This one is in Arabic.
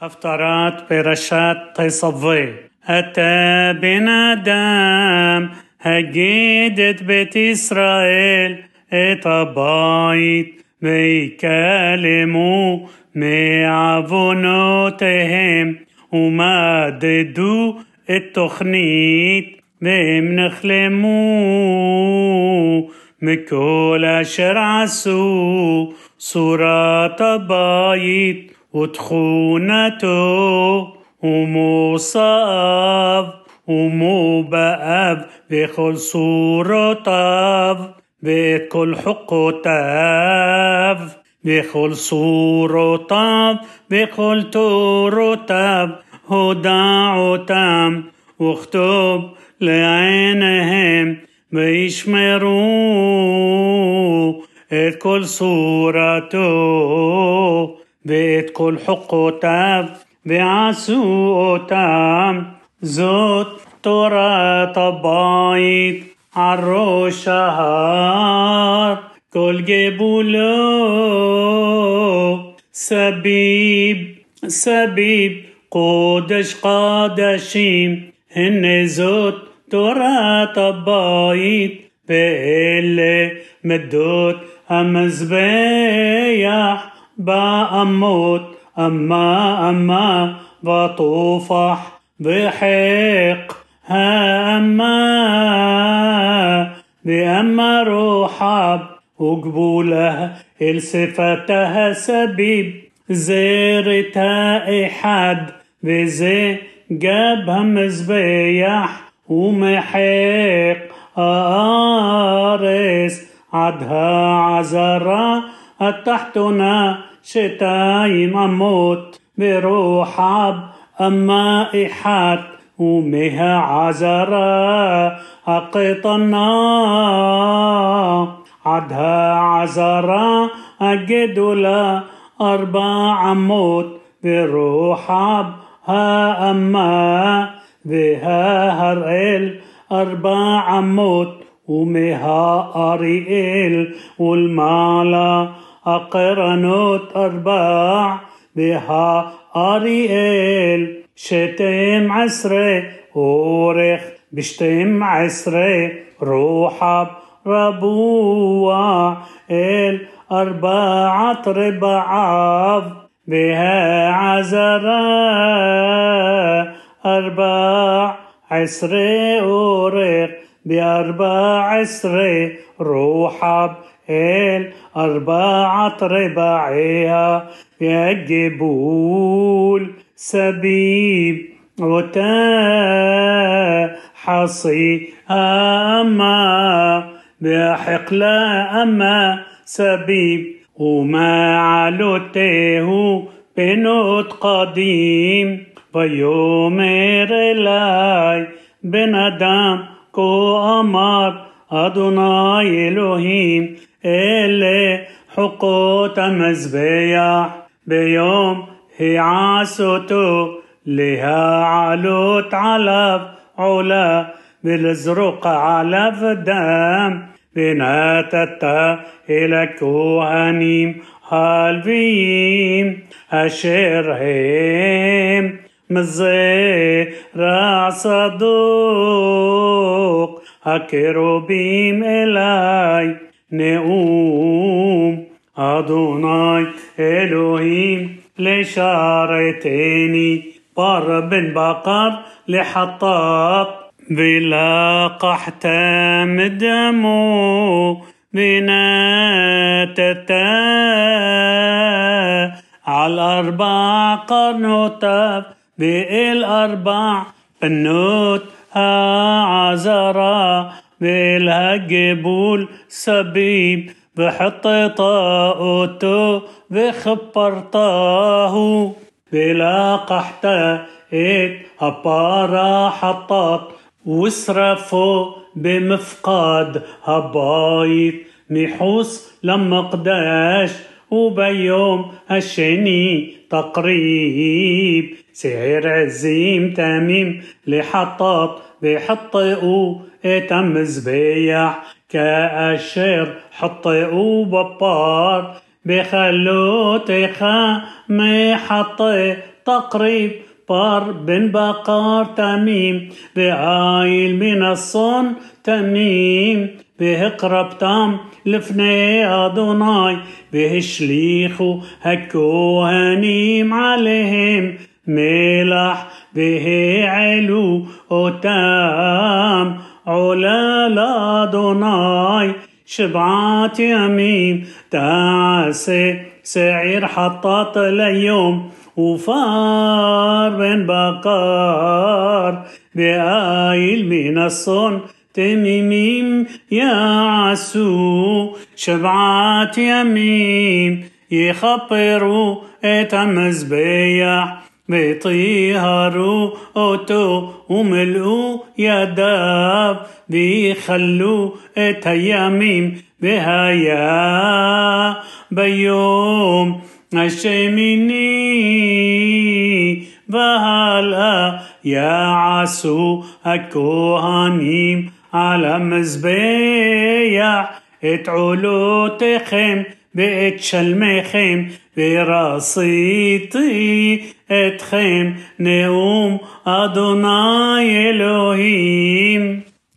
הפטרת פרשת תצווה. אתה בן אדם, הגיד את בית ישראל, את הבית, ויקלמו מעוונותיהם, ומדדו את תוכנית, והם נחלמו מכל אשר עשו, צורת הבית وتخونته ومو صاب ومو بأب بيخل صورة طاب بيدخل حقه تاب بيخل صورة طاب بيخل تورو تاب هداعو تام واختب لعينهم بيشمروا كل صورته ואת כל חוקותיו ועשו אותם. זאת תורת הבית על ראש ההר, כל גבולו סביב, סביב, קודש קדשים, הנה זאת תורת הבית, ואלה מדות המזבח بأموت أما أما بطوفح بحق. هأما بأما روحب وقبولها إلصفتها سبيب. زيرتها إحد بزي جابها مزبيح ومحق آرس عدها عزرا التحتنا شتايم أموت بروحب أما إحات ومها عزرا أقطنا. عدها عزرا أجدولا أربع عموت بروحب ها أما بها هرئل أربع عموت ومها أريئل والمالا أقرنوت أرباع بها أريئل شتم عسري أورخ بشتم عسري. روحب ربوع ال أربعة ربعاف بها عزرا. أربع عسري أورخ بأربع عسري. روحب ال أربعة رباعها يجبول سبيب وتا حصي أما بحقلا أما سبيب وما علوته بنوت قديم ويومر إلي بن أدم كو اللي حقوته مزبيح بيوم هي عاسوتو لها علوت علف علا بالزرق علف دم بناتتا إلى كهنيم هالفيم أشير هيم مزي راس صدوق هكروبيم إلاي نؤوم أدوناي إلهيم لشارتيني بر بن بقر لحطاط بلا قحت مدمو. بناتتا على أربع قرنوتاف بالأربع بنوت عزرا بالهجبول سبيب بحط طاقته بخبرطاه بلا قحتة إيد هبارا حطط وصرفوا بمفقد هبايت. محوس لما قداش وبيوم الشني تقريب. سعر عزيم تميم لحطط بحطئوا اتم زبيح كأشر حطئوا ببار بخلوتخا محطي تقريب بار بن بقار تميم بعايل من الصن تميم به قربتام لفني أدوناي به شليخو هكوهنيم عليهم ملح به علو وتام علا لأدوناي شبعات يمين. تعسي سعير حطاط اليوم وفار بن بقار. بآيل من الصن تميميم يا عسو. شبعات يميم يخبروا את המזבח וטהרו אותו ומלאו ידיו ויכלו את הימים והיה ביום השמיני והלאה יעשו הכהנים על המזבח את עולותיכם بيت شلمكم براسيتي اتخم نوم أدوناي إلهيم